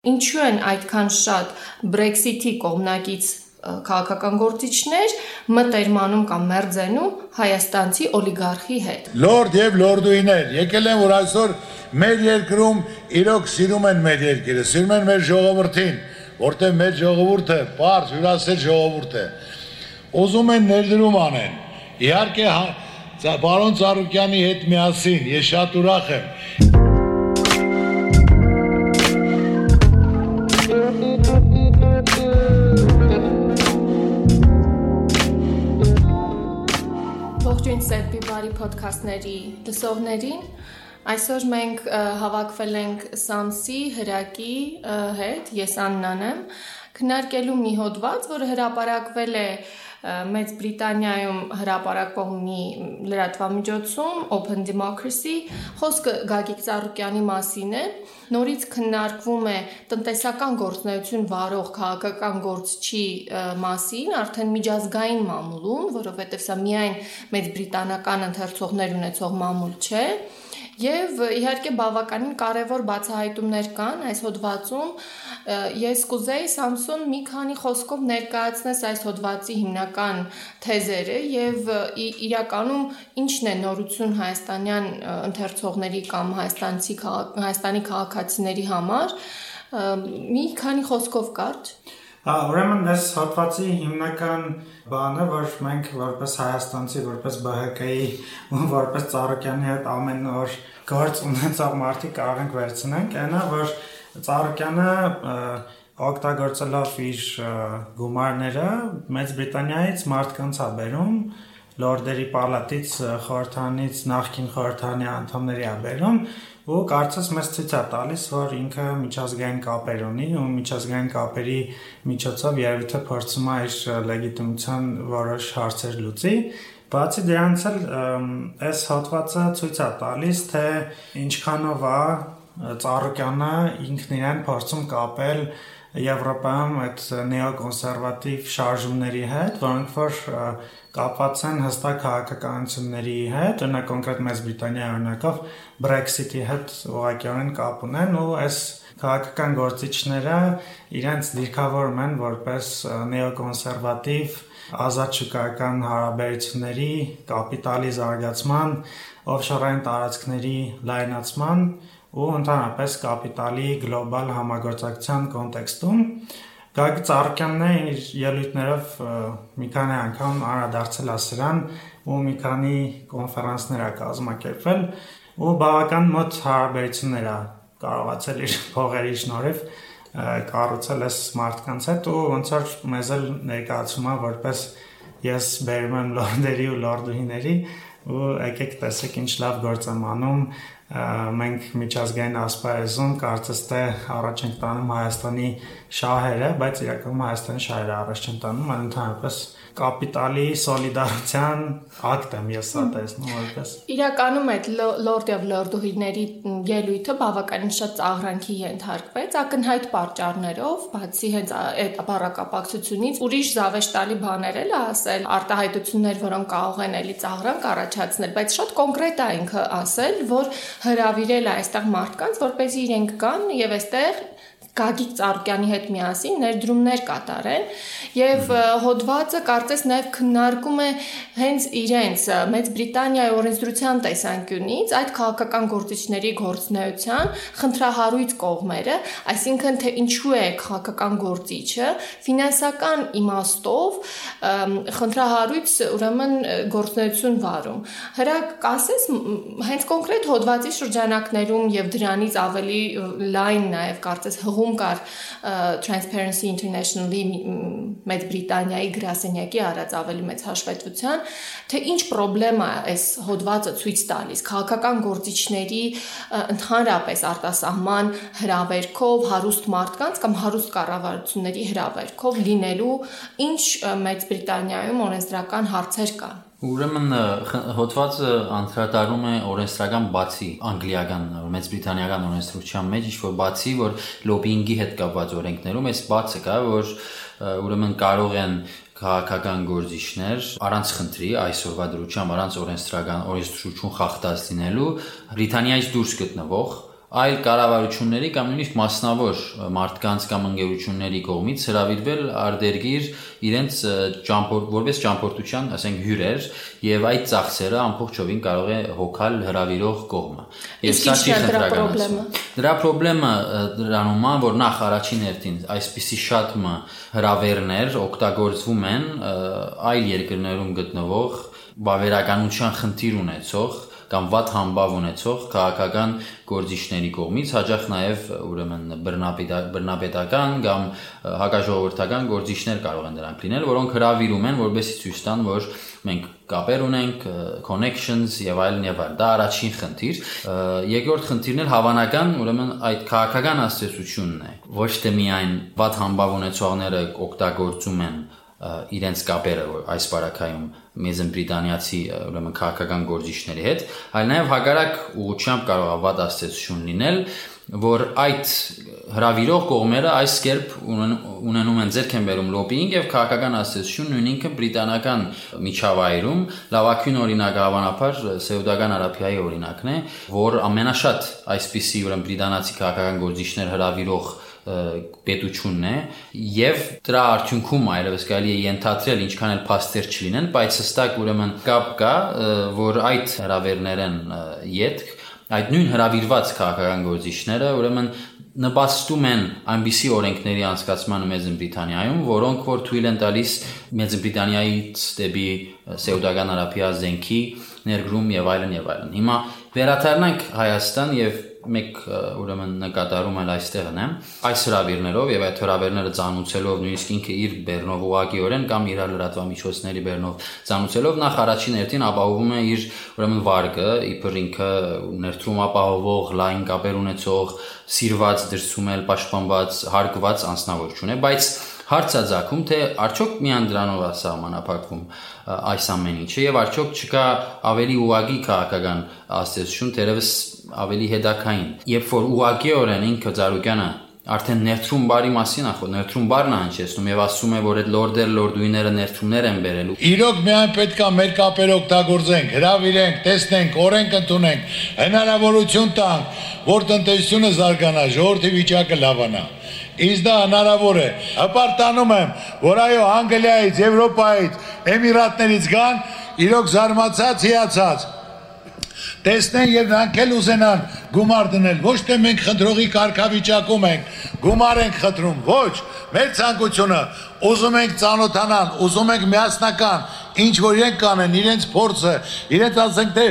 Ինչու են այդքան շատ Brexit-ի կողմնակից քաղաքական գործիչներ մտերմանում կամ մերձենում հայաստանցի օլիգարխի հետ։ Լորդ եւ լորդուիներ, եկել են որ այսօր մեր երկրում իրոք սիրում են մեր երկիրը, սիրում են մեր ժողովրդին, որտեղ մեր ժողովուրդը բարձ հյուրասեր ժողովուրդ է։ Ուզում են ներդրում անեն։ Իհարկե հա, պարոն Ծառուկյանի հետ միասին ես շատ ուրախ եմ բարի ոդքասթների լսողներին։ Այսօր մենք հավաքվել ենք Սամսի հրակի հետ, ես Աննան եմ, քննարկելու մի հոդված, որը հրապարակվել է Մեծ Բրիտանիայում հրապարակվող մի լրատվամիջոցում Open Democracy խոսքը Գագիկ Ծառուկյանի մասին է նորից քննարկվում է տնտեսական գործնեություն վարող քաղաքական գործչի մասին արդեն միջազգային մամուլում որովհետև սա միայն մեծ բրիտանական ընթերցողներ ունեցող մամուլ չէ Եվ իհարկե բավականին կարևոր բացահայտումներ կան այս հոդվածում։ Ես կուզեի Samsung մի քանի խոսքով ներկայացնես այս հոդվածի հիմնական թեզերը եւ իրականում ինչն է նորություն հայաստանյան ընթերցողների կամ հայաստանցի հայաստանի քաղաքացիների համար։ Մի քանի խոսքով կարճ։ Ուրեմն այս հատվածի հիմնական բանը, որ մենք որպես հայաստանցի, որպես ԲՀԿ-ի ու որպես Ծառուկյանի հետ ամեն օր գործ ունեցող մարդիկ կարող ենք վերցնենք, այնա որ Ծառուկյանը օգտագործելով իր գումարները Մեծ Բրիտանիայից մարդկանց ա բերում լորդերի պալատից խորհրդանից նախկին խորհրդանի անդամների ա բերում ու կարծես մեզ ցույց է տալիս, որ ինքը միջազգային կապեր ունի ու միջազգային կապերի միջոցով երևի թե փորձում է իր լեգիտիմության որոշ հարցեր լուծի, Բացի դրանից էլ այս հատվածը ցույց է տալիս, թե ինչքանով է Ծառուկյանը ինքն իրեն փորձում կապել Եվրոպայում այդ նեոկոնսերվատիվ շարժումների հետ, որոնք որ կապված են հստակ քաղաքականությունների հետ, օրինակ կոնկրետ Մեծ Բրիտանիայի օրինակով Brexit-ի հետ ուղղակիորեն կապ ունեն ու այս քաղաքական գործիչները իրենց դիրքավորում են որպես նեոկոնսերվատիվ ազատ շուկայական հարաբերությունների, կապիտալի զարգացման, օֆշորային տարածքների լայնացման ու ընդհանրապես կապիտալի գլոբալ համագործակցության կոնտեքստում Գագիկ Ծառուկյանն է իր ելույթներով մի քանի անգամ անդրադարձել է սրան ու մի քանի կոնֆերանսներ է կազմակերպվել ու բավական մոտ հարաբերություններ է կարողացել իր փողերի շնորհիվ կառուցել այս մարդկանց հետ ու ոնց որ մեզ էլ ներկայացում է որպես ես բերում եմ լորդերի ու լորդուհիների ու եկեք տեսեք ինչ լավ գործ եմ անում մենք միջազգային ասպարեզում կարծես թե առաջ ենք տանում Հայաստանի շահերը, բայց իրականում Հայաստանի շահերը առաջ չեն տանում, այլ ընդհանրապես կապիտալի սոլիդարության ակտ եմ ես սա տեսնում որպես իրականում այդ լորդ եւ լորդուհիների ելույթը բավականին շատ ծաղրանքի ենթարկվեց ակնհայտ պատճառներով բացի հենց այդ բառակապակցությունից ուրիշ զավեշտալի բաներ էլ ասել արտահայտություններ որոնք կարող են էլի ծաղրանք առաջացնել բայց շատ կոնկրետ է ինքը ասել որ հրավիրել է այստեղ մարդկանց որպեսզի իրենք կան եւ այստեղ Գագիկ Ծառուկյանի հետ միասին ներդրումներ կատարեն եւ հոդվածը կարծես նաեւ քննարկում է հենց իրենց Մեծ Բրիտանիայի օրենսդրության տեսանկյունից այդ քաղաքական գործիչների գործնեության խնդրահարույց կողմերը, այսինքն թե ինչու է քաղաքական գործիչը ֆինանսական իմաստով խնդրահարույց ուրեմն գործնեություն վարում։ Հրակ կասես հենց կոնկրետ հոդվածի շրջանակներում եւ դրանից ավելի լայն նաեւ կարծես հղում հողում կար Transparency International-ի Մեծ Բրիտանիայի գրասենյակի արած ավելի մեծ հաշվետվության, թե ինչ խնդրեմ է այս հոդվածը ցույց տալիս քաղաքական գործիչների ընդհանրապես արտասահման հրավերքով հարուստ մարդկանց կամ հարուստ կառավարությունների հրավերքով լինելու ինչ Մեծ Բրիտանիայում օրենսդրական հարցեր կան Ուրեմն հոդվածը անդրադառնում է օրենսդրական բացի անգլիական մեծ բրիտանիական օրենսդրության մեջ, ինչ որ բացի, որ լոբինգի հետ կապված օրենքներում այս բացը կա, որ ուրեմն կարող են քաղաքական գործիչներ առանց խնդրի այսօրվա դրությամբ առանց օրենսդրական օրենսդրություն խախտած լինելու Բրիտանիայից դուրս գտնվող այլ կառավարությունների կամ նույնիսկ մասնավոր մարդկանց կամ ընկերությունների կողմից հրավիրվել արտերգիր իրենց ճամփորդ որպես ճամփորդության, ասենք հյուրեր եւ այդ ծախսերը ամբողջովին կարող է հոգալ հրավիրող կողմը։ Եվ սա չի խնդրական։ Դրա խնդրեմը դրանում է, որ նախ առաջին հերթին այսպիսի շատ հրավերներ օգտագործվում են այլ երկրներում գտնվող բավերականության խնդիր ունեցող կամ վատ համբավ ունեցող քաղաքական գործիչների կողմից հաջող նաև ուրեմն բռնապետական կամ հակաժողովրդական գործիչներ կարող են դրանք լինել, որոնք հravirում են, որբեսի ցույց տան, որ մենք կապեր ունենք, connections եւ այլն եւ այլն։ Դա առաջին խնդիր։ Երկրորդ խնդիրն էլ հավանական, ուրեմն այդ քաղաքական աստեցությունն է։ Ոչ թե միայն վատ համբավ ունեցողները օգտագործում են իրենց կապերը այս բարակայում Մեզն Բրիտանիացի ուրեմն քաղաքական գործիչների հետ, այլ նաև հագարակ ուղղությամբ կարող է վատ աստեցություն լինել, որ այդ հravirող կողմերը այս կերպ ունենում են ձեռք են բերում լոբինգ եւ քաղաքական աստեցություն նույն ինքը բրիտանական միջավայրում լավագույն օրինակը հավանաբար Սեուդական Արաբիայի օրինակն է, որ ամենաշատ այսպիսի ուրեմն բրիտանացի քաղաքական գործիչներ հravirող պետությունն է եւ դրա արդյունքում այլևս կարելի է ենթադրել ինչքան էլ փաստեր չլինեն, բայց հստակ ուրեմն կապ կա, որ այդ հրավերներն յետք այդ նույն հրավիրված քաղաքական գործիչները ուրեմն նպաստում են այնպիսի օրենքների անցկացմանը Մեծ Բրիտանիայում, որոնք որ թույլ են տալիս Մեծ Բրիտանիայից դեպի Սեուդական Արաբիա զենքի ներգրում եւ այլն եւ այլն։ Հիմա վերադառնանք Հայաստան եւ մեկ ուրեմն նկատառում էլ այստեղն է այս հրավերներով եւ այդ հրավերները ցանուցելով նույնիսկ ինքը իր բեռնով ուղակիորեն կամ իր լրատվամիջոցների բեռնով ցանուցելով նախ առաջին հերթին ապահովում է իր ուրեմն վարկը իբր ինքը ներդրում ապահովող լայն կապեր ունեցող սիրված դրսում էլ պաշտպանված հարգված անձնավորություն է բայց հարցածակում թե արդյոք միան դրանով է սահմանափակվում այս ամեն ինչը եւ արդյոք չկա ավելի ուղագի քաղաքական աստեցություն թերևս ավելի հետաքային երբ որ ուղագիորեն ինքը Զարուկյանը արդեն ներթրում բարի մասին է խոսում, ներթրում բարն է հնչեցնում եւ ասում է, որ այդ լորդեր լորդուիները ներթրումներ են բերելու։ Իրոք միայն պետք է մեր կապերը օգտագործենք, հravirենք, տեսնենք, օրենք ընդունենք, հնարավորություն տանք, որ տնտեսությունը զարգանա, ժողովրդի վիճակը լավանա։ Իսկ դա հնարավոր է։ Հպարտանում եմ, որ այո, Անգլիայից, Եվրոպայից, Էմիրատներից գան, իրոք զարմացած, հիացած տեսնեն եւ նրանք էլ ուզենան գումար դնել ոչ թե մենք խնդրողի կարգավիճակում ենք գումար ենք խնդրում ոչ մեր ցանկությունը ուզում ենք ծանոթանալ ուզում ենք միասնական ինչ որ իրենք կանեն իրենց փորձը իրենց ասենք թե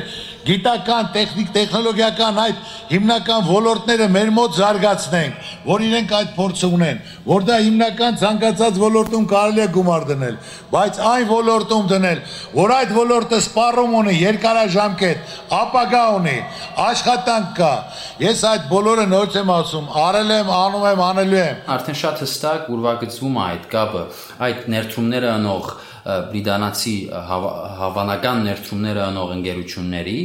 գիտական, տեխնիկ, տեխնոլոգիական այդ հիմնական ոլորտները մեր մոտ զարգացնենք, որ իրենք այդ փորձը ունեն, որ դա հիմնական ցանկացած ոլորտում կարելի է գումար դնել, բայց այն ոլորտում դնել, որ այդ ոլորտը սպառում ունի երկարաժամկետ, ապագա ունի, աշխատանք կա։ Ես այդ բոլորը նորից եմ ասում, արել եմ, անում եմ, անելու եմ։ Արդեն շատ հստակ ուրվագծվում է այդ կապը, այդ ներդրումները անող բրիտանացի հավանական ներդրումները անող ընկերությունների,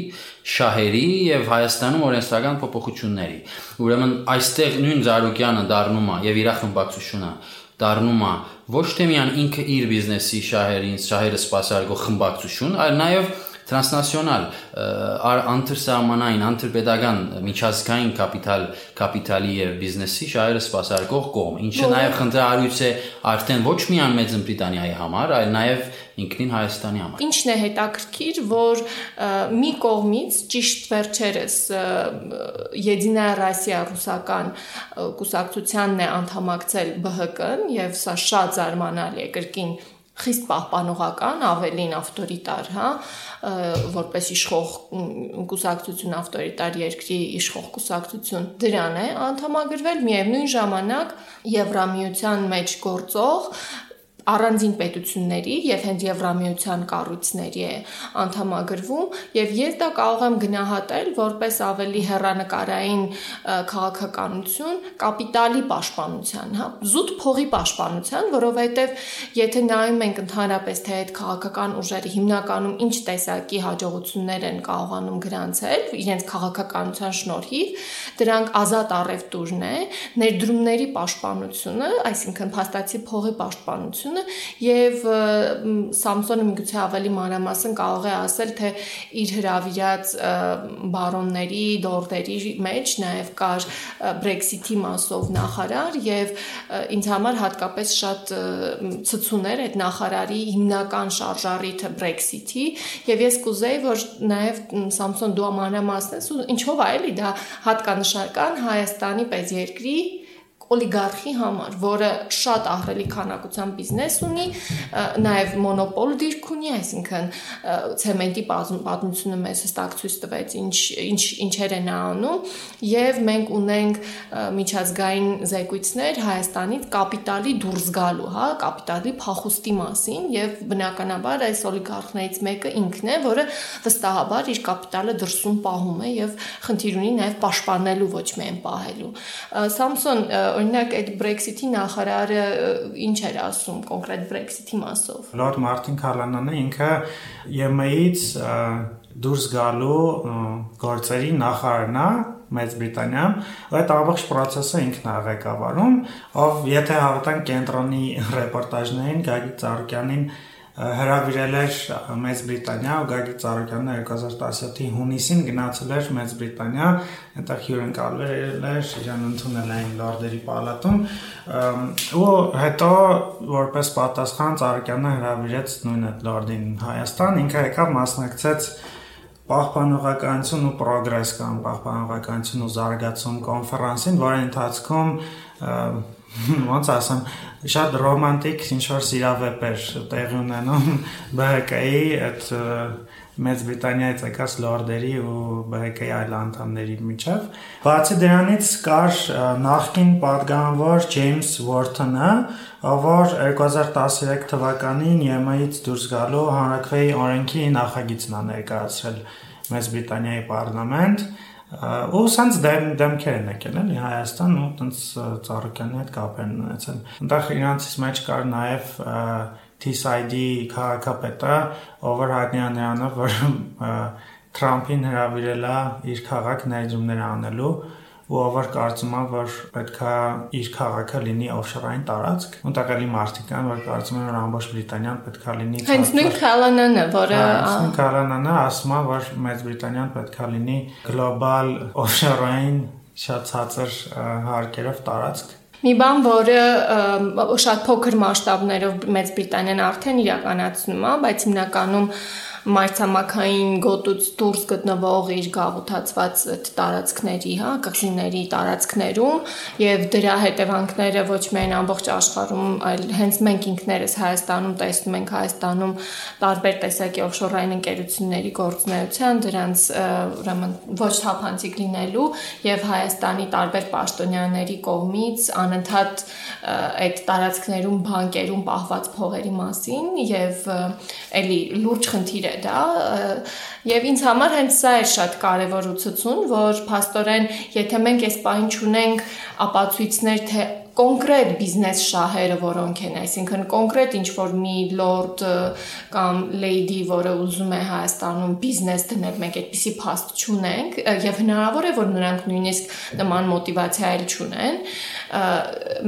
շահերի եւ Հայաստանում օրենսդրական փոփոխությունների։ Ուրեմն այստեղ նույն Զարուկյանը դառնում է եւ իր խմբակցությունը դառնում է ոչ թե միայն ինքը իր բիզնեսի շահերին, շահերը սպասարկող խմբակցություն, այլ նաեւ տրանսնացիոնալ անդրսահմանային անդրպետական միջազգային կապիտալ կապիտալի եւ բիզնեսի շահերը սպասարկող կողմ, ինչը նաեւ խնդրահարույց է արդեն ոչ միայն Մեծ Բրիտանիայի համար, այլ նաեւ ինքնին Հայաստանի համար։ Ինչն է հետաքրքիր, որ մի կողմից ճիշտ վերջերս Եդինայա Ռասիա ռուսական կուսակցությանն է անդամակցել ԲՀԿ-ն եւ սա շատ զարմանալի է կրկին խիստ պահպանողական, ավելին ավտորիտար, հա, որպես իշխող կուսակցություն ավտորիտար երկրի իշխող կուսակցություն դրան է անդամագրվել միևնույն ժամանակ Եվրամիության մեջ գործող առանձին պետությունների եւ հենց Եվրամիության կառույցների է անդամագրվում եւ ես դա կարող եմ գնահատել որպես ավելի հերանեկարային քաղաքականություն կապիտալի պաշտպանության, հա, զուտ փողի պաշտպանության, որովհետեւ եթե նայում ենք ընդհանրապես թե այդ քաղաքական ուժերը հիմնականում ինչ տեսակի հաջողություններ են կարողանում գրանցել իրենց քաղաքականության շնորհիվ, դրանք ազատ առևտուրն է, ներդրումների պաշտպանությունը, այսինքն փաստացի փողի պաշտպանություն տնտեսությունը եւ Samsung-ը միգուցե ավելի մանրամասն կարող է ասել, թե իր հravirած բարոնների, դորդերի մեջ նաեւ կար Brexit-ի մասով նախարար եւ ինձ համար հատկապես շատ ցցուներ այդ նախարարի հիմնական շարժառիթը Brexit-ի եւ ես կուզեի որ նաեւ Samsung դու մանրամասնես ու ինչով է էլի դա հատկանշական Հայաստանի պես երկրի օլիգարխի համար, որը շատ ահռելի քանակությամբ բիզնես ունի, նաև մոնոպոլ դիրք ունի, այսինքն ցեմենտի պատմությունը մեզ հստակ ցույց տվեց ինչ ինչ ինչեր է նա անում, եւ մենք ունենք միջազգային զեկույցներ Հայաստանից կապիտալի դուրս գալու, հա, կապիտալի փախուստի մասին եւ բնականաբար այս օլիգարխներից մեկը ինքն է, որը վստահաբար իր կապիտալը դրսում պահում է եւ խնդիր ունի նաեւ պաշտպանելու ոչ միայն պահելու։ Samsung օրինակ այդ Brexit-ի նախարարը ինչ էր ասում կոնկրետ Brexit-ի մասով։ Լորդ Մարտին Քալանանը ինքը ԵՄ-ից դուրս գալու գործերի նախարարն է Մեծ Բրիտանիայում, այդ ամբողջ process-ը ինքն է ղեկավարում, ով եթե հավատան կենտրոնի ռեպորտաժներին Գագիկ Ծառուկյանին հրավիրել էր Մեծ Բրիտանիա Գագիկ Ծառուկյանը 2017-ի հունիսին գնացել էր Մեծ Բրիտանիա, այնտեղ հյուրընկալվել էր, իրան ընդունել էին լորդերի պալատում ու հետո որպես պատասխան Ծառուկյանը հրավիրեց նույն այդ լորդին Հայաստան, ինքը եկավ մասնակցեց պահպանողականություն ու պրոգրես կամ պահպանողականություն ու զարգացում կոնֆերանսին, որի ընթացքում ոնց ասեմ, շատ ռոմանտիկ ինչ որ սիրավեպեր տեղի ունենում ԲՀԿ-ի այդ Մեծ Բրիտանիայից եկած լորդերի ու ԲՀԿ-ի այլ անդամների միջև։ Բացի դրանից կար նախկին падգամավոր Ջեյմս Վորթոնը, որ 2013 թվականին ԵՄ-ից դուրս գալու հանրակրթվեի օրենքի նախագիծն է ներկայացրել Մեծ Բրիտանիայի պարլամենտ, ու սենց դեմ դեմքեր են եկել էլի Հայաստան ու տենց Ծառուկյանի հետ կապ են ունեցել։ Այնտեղ իրանցից մեջ կար նաև TSID քաղաքապետը, ով հայտնի է նրանով, որ Թրամփին հրավիրել է իր քաղաք ներդրումներ անելու ու ով կարծում է որ պետքա իր քաղաքը լինի օֆշորային տարածք ու տակալի մարդիկ կան որ կարծում են որ ամբողջ Բրիտանիան պետքա լինի հենց նույն Քալանանը որը նույն Քալանանը ասում է որ Մեծ Բրիտանիան պետքա լինի գլոբալ օֆշորային շատ ցածր հարկերով տարածք Մի բան, որը շատ փոքր մասշտաբներով Մեծ Բրիտանիան արդեն իրականացնում է, բայց հիմնականում մայրցամաքային գոտուց դուրս գտնվող իր գաղութացված տարածքների, հա, կղզիների տարածքներում եւ դրա հետևանքները ոչ միայն ամբողջ աշխարհում, այլ հենց մենք ինքներս Հայաստանում տեսնում ենք Հայաստանում տարբեր տեսակի օֆշորային ընկերությունների գործունեության, դրանց ուրեմն ոչ թափանցիկ լինելու եւ Հայաստանի տարբեր պաշտոնյաների կողմից անընդհատ այդ տարածքներում բանկերում պահված փողերի մասին եւ էլի լուրջ խնդիր է դա եւ ինձ համար հենց սա է շատ կարեւոր ու ցցուն, որ փաստորեն եթե մենք այս պահին ճունենք ապացույցներ թե կոնկրետ բիզնես շահերը, որոնք են, այսինքն կոնկրետ ինչ որ մի լորդ կամ լեյդի, որը ուզում է Հայաստանում բիզնես դնել, մենք այդպիսի փաստ չունենք եւ հնարավոր է որ նրանք նույնիսկ նման մոտիվացիա էլ չունեն։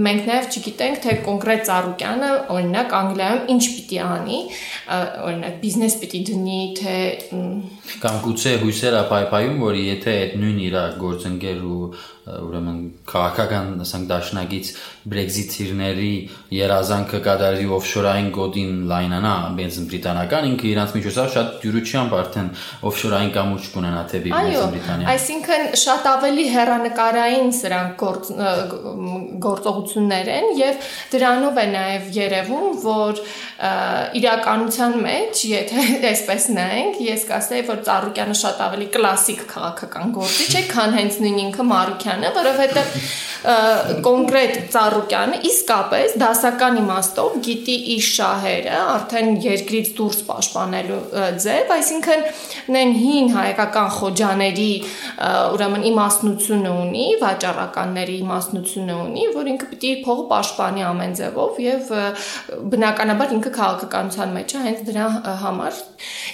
Մենք նաեւ չգիտենք թե կոնկրետ Ծառուկյանը օրինակ Անգլիայում ինչ պիտի անի, օրինակ բիզնես պիտի դնի, թե կամ գուցե հույսեր ապայպայում, որ եթե այդ նույն իր գործընկեր ու ուրեմն քաղաքական, ասենք դաշնակից Brexit-իրների երազանքը կատարի օֆշորային գոտին լայնանա բենզին բրիտանական, ինքը իրանց միջոցով շատ դյուրությամբ արդեն օֆշորային կամուրջ կունենա թեպի բենզին բրիտանիա։ Այսինքն շատ ավելի հերանեկարային սրանք գործ, գործողություններ են եւ դրանով է նաեւ երևում, որ իրականության մեջ, եթե այսպես նայենք, ես կասեի, որ Ծառուկյանը շատ ավելի կլասիկ քաղաքական գործիչ է, քան հենց նույն ինքը Մարուկյանը, որովհետեւ կոնկրետ Ծառուկյանը իսկապես դասական իմաստով գիտի իր շահերը, արդեն երկրից դուրս պաշտպանելու ձև, այսինքն նեն հին հայկական խոջաների ուրեմն իմաստնությունը ունի, վաճառականների իմաստնությունը ունի, որ ինքը պիտի փողը պաշտպանի ամեն ձևով եւ բնականաբար ինքը քաղաքականության մեջ է հենց դրա համար։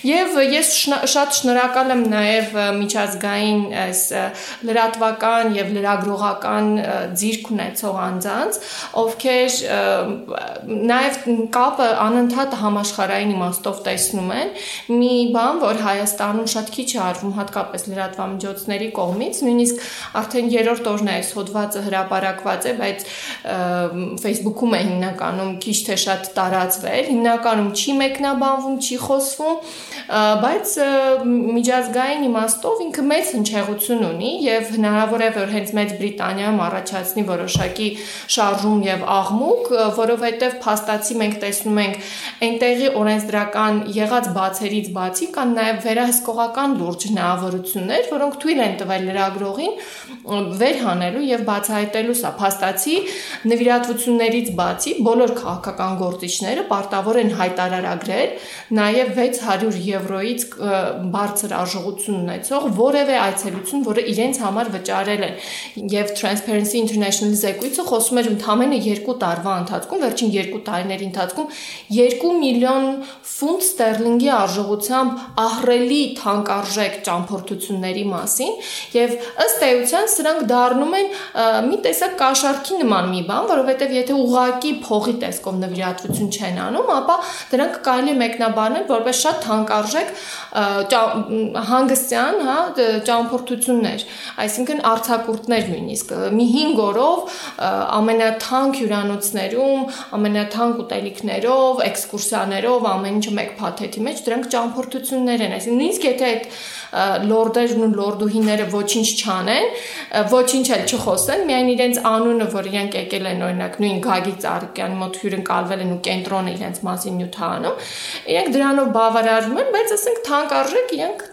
Եվ ես շատ շնորհակալ եմ նաև միջազգային այս լրատվական եւ լրագրողական ձիրք ունեցող անձանց, ովքեր նաև կապը անընդհատ համաշխարհային իմաստով տեսնում են մի բան, որ Հայաստանում շատ քիչ է արվում հատկապես լրատվամիջոցների կողմից, նույնիսկ արդեն երրորդ օրն է այս հոդվածը հրապարակված է, բայց Facebook-ում է հիմնականում քիչ թե շատ տարածվել, հիմնականում չի մեկնաբանվում, չի խոսվում, բայց միջազգային իմաստով ինքը մեծ հնչեղություն ունի եւ հնարավոր է որ հենց Մեծ Բրիտանիայում առաջացնի որոշակի շարժում եւ աղմուկ, որովհետեւ փաստացի մենք տեսնում ենք այնտեղի օրենսդրական եղած բացերից բացի կան նաեւ վերահսկողական լուրջ հնարավորություններ, որոնք թույլ են տվել լրագրողին վերհանելու եւ բացահայտելու սա փաստացի նվիրատվություններից բացի բոլոր քաղաքական գործիչները պարտավոր են հայտարարագրել նաեւ 600 եվրոից բարձր արժողություն ունեցող որևէ այցելություն, որը իրենց համար վճարել են։ Եվ Transparency International-ի զեկույցը խոսում էր ընդամենը 2 տարվա ընթացքում, վերջին 2 տարիների ընթացքում 2 միլիոն ֆունտ ստերլինգի արժողությամբ ահռելի թանկարժեք ճամփորդությունների մասին եւ ըստ էության սրանք դառնում են մի տեսակ կաշառքի նման մի բան, որովհետեւ եթե ուղակի փողի տեսքով նվիրատվություն չեն անում, ապա դրանք կարելի է մեկնաբանել որպես շատ թանկարժեք հանգստյան, հա, ճամփորդություններ, այսինքն արցակուրտներ նույնիսկ մի 5 օրով ամենաթանկ հյուրանոցներում, ամենաթանկ ուտելիքներով, էքսկուրսիաներով, ամեն ինչը մեկ փաթեթի մեջ դրանք ճամփորդություններ են, այսինքն նույնիսկ եթե այդ լորդերն ու լորդուհիները ոչինչ չանեն, ոչինչ էլ չխոսեն, միայն իրենց անունը, որ իրենք եկել են օրինակ նույն Գագիկ Ծառիկյանի մոտ հյուրընկալվել են ու կենտրոնը իրենց մասին նյութանում, իրենք դրանով բավարարվում են, բայց ասենք թանկարժեք իրենք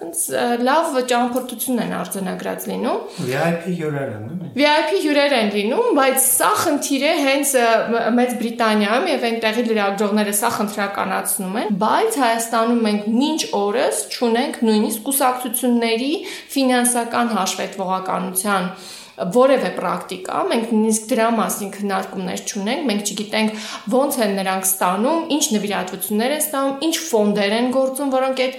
լավ ճամփորդություն են արձանագրած լինում։ VIP հյուրեր են, նույն։ VIP հյուրեր են լինում, բայց սա խնդիր է հենց Մեծ Բրիտանիայում եւ այնտեղի լրագրողները սա խնդրականացնում են, բայց Հայաստանում մենք մինչ օրս ճունենք նույնիսկ կուսակցությունների ֆինանսական հաշվետվողականության որևէ պրակտիկա, մենք նույնիսկ դրա մասին քննարկումներ չունենք, մենք չգիտենք ոնց են նրանք ստանում, ինչ նվիրատվություններ են ստանում, ինչ ֆոնդեր են գործում, որոնք այդ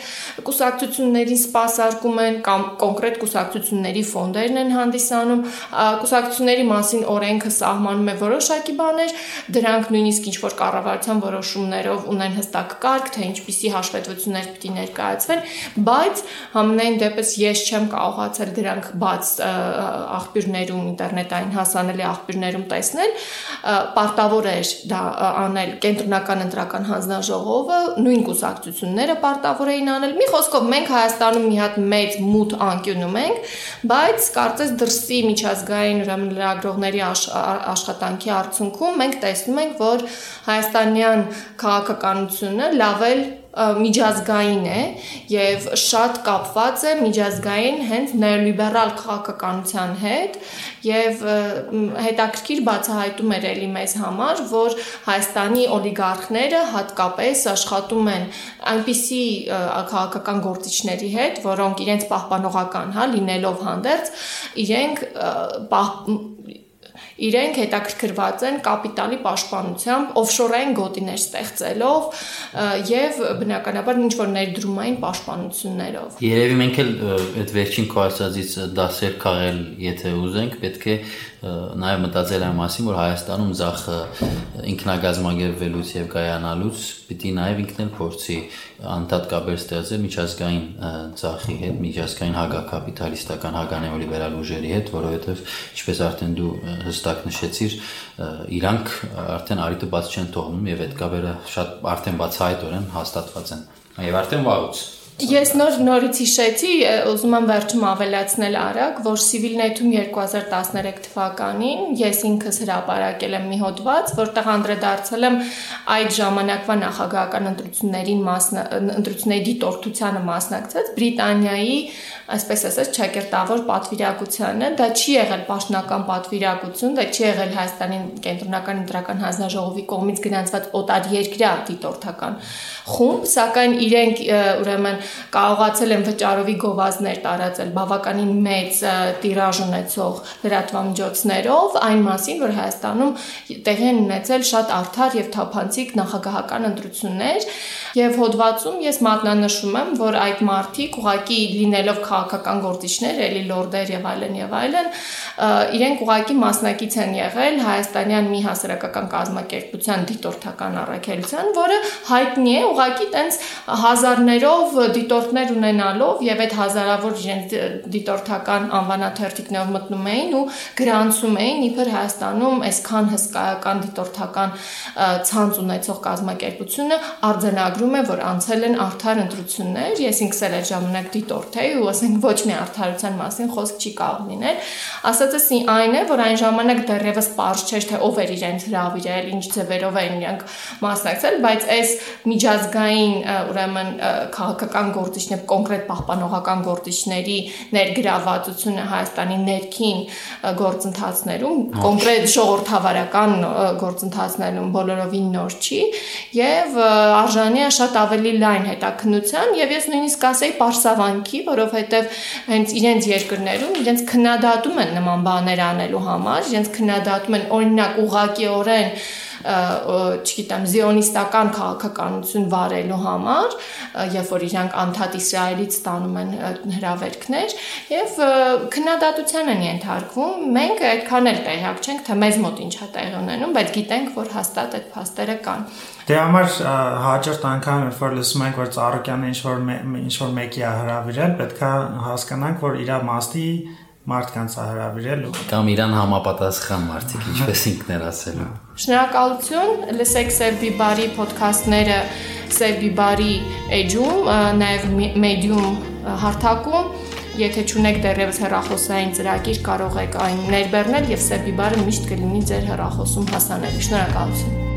կուսակցություններին սպասարկում են կամ կոնկրետ կուսակցությունների ֆոնդերն են հանդիսանում, կուսակցությունների մասին օրենքը սահմանում է որոշակի բաներ, դրանք նույնիսկ ինչ որ կառավարության որոշումներով ունեն հստակ կարգ, թե ինչպիսի հաշվետվություններ պիտի ներկայացվեն, բայց համենայն դեպս ես չեմ կարողացել դրանք բաց աղբյուր աղբյուրներում, ինտերնետային հասանելի աղբյուրներում տեսնել, պարտավոր էր դա անել կենտրոնական ընտրական հանձնաժողովը, նույն կուսակցությունները պարտավոր էին անել։ Մի խոսքով մենք Հայաստանում մի հատ մեծ մութ անկյունում ենք, բայց կարծես դրսի միջազգային ուրեմն լրագրողների աշխատանքի արդյունքում մենք տեսնում ենք, որ հայաստանյան քաղաքականությունը լավել միջազգային է եւ շատ կապված է միջազգային հենց նեոլիբերալ քաղաքականության հետ եւ հետաքրքիր բացահայտում էր էլի մեզ համար, որ Հայաստանի օլիգարխները հատկապես աշխատում են այնպիսի քաղաքական գործիչների հետ, որոնք իրենց պահպանողական, հա, լինելով հանդերձ, իրենք պահ, իրենք հետաքրքրված են կապիտալի պաշտպանությամբ, օֆշորային գոտիներ ստեղծելով եւ բնականաբար ինչ որ ներդրումային պաշտպանություններով։ Երևի մենք էլ այդ վերջին կոալիցիայից դասեր քաղել, եթե ուզենք, պետք է նաև մտածել այն մասին, որ Հայաստանում ցախը ինքնագազմագերվելուց եւ կայանալուց պիտի նաև ինքն էլ փորձի անդադ կապեր ստեղծել միջազգային ցախի հետ, միջազգային հագակապիտալիստական հագանեոլիբերալ ուժերի հետ, որովհետեւ ինչպես արդեն դու հստակ նշեցիր, իրանք արդեն արիտը բաց չեն թողնում եւ այդ կապերը շատ արդեն բացահայտորեն հաստատված են։ Եվ արդեն վաղուց Ես նոր նորից հիշեցի, ուզում եմ վերջում ավելացնել արագ, որ Civilnet-ում 2013 թվականին ես ինքս հրապարակել եմ մի հոդված, որտեղ անդրադարձել եմ այդ ժամանակվա նախագահական ընտրություններին մասն ընտրությունների դիտորդությանը մասնակցած Բրիտանիայի այսպես ասած ճակերտավոր պատվիրակությանը, դա չի եղել պաշտոնական պատվիրակություն, դա չի եղել Հայաստանի կենտրոնական ընտրական հանձնաժողովի կողմից գրանցված օտար երկրյա դիտորդական խումբ, սակայն իրենք ուրեմն կարողացել են վճարովի գովազդներ տարածել բավականին մեծ տիրաժ ունեցող լրատվամիջոցներով այն մասին, որ Հայաստանում տեղի են ունեցել շատ արդար եւ թափանցիկ նախագահական ընտրություններ եւ հոդվածում ես մատնանշում եմ, որ այդ մարտիկ ուղակի լինելով քաղաքական գործիչներ, էլի լորդեր եւ այլն եւ այլն, իրենք ուղակի մասնակից են եղել հայաստանյան մի հասարակական կազմակերպության դիտորդական առաքելության, որը հայտնի է ուղակի տենց հազարներով դիտորդներ ունենալով եւ այդ հազարավոր իրենց դիտորդական անվանաթերթիկներով մտնում էին ու գրանցում էին իբր Հայաստանում այսքան հսկայական դիտորդական ցանց ունեցող կազմակերպությունը արձանագրում է, որ անցել են արդար ընտրություններ, ես ինքս էլ այդ ժամանակ դիտորդ էի ու ասենք ոչ մի արդարության մասին խոսք չի կարող լինել։ Ասածս այն է, որ այն ժամանակ դեռևս པարզ չէր թե ով էր իրենց հravirել, ինչ ձևերով էին իրենք մասնակցել, բայց այս միջազգային ուրեմն քաղաքական գործիչներ, կոնկրետ պահպանողական գործիչների ներգրավվածությունը Հայաստանի ներքին գործընթացներում, կոնկրետ ժողովրդավարական գործընթացներում բոլորովին նոր չի եւ արժանի է շատ ավելի լայն հետաքննության եւ ես նույնիսկ ասեի պարսավանքի, որովհետեւ հենց իրենց երկրներում իրենց քննադատում են նման բաներ անելու համար, իրենց քննադատում են օրինակ ուղակիորեն չգիտեմ, զիոնիստական քաղաքականություն վարելու համար, երբ որ իրանք անդադ Իսրայելից ստանում են հրավերքներ եւ քննադատության են ենթարկվում։ Մենք այդքան էլ տեղյակ չենք, թե մեզ մոտ ինչ է տեղի ունենում, բայց գիտենք, որ հաստատ այդ փաստերը կան։ Դե համար հաջորդ անգամ երբ որ լսում ենք որ Ծառուկյանը ինչ որ ինչ որ մեկի է հրավիրել, պետքա հասկանանք, որ իր մաստի մարդկանց է հրավիրել ու կամ իրան համապատասխան մարդիկ, ինչպես ինքն էր ասել։ Շնորհակալություն, լսեք Սև Բիբարի ոդքասթները Սև Բիբարի էջում, նաև Medium հարթակում Եթե ճունեք դեռևս հեռախոսային ծրագիր, կարող եք այն ներբեռնել եւ Սև Բիբարը միշտ կլինի ձեր հեռախոսում հասանելի։ Շնորհակալություն։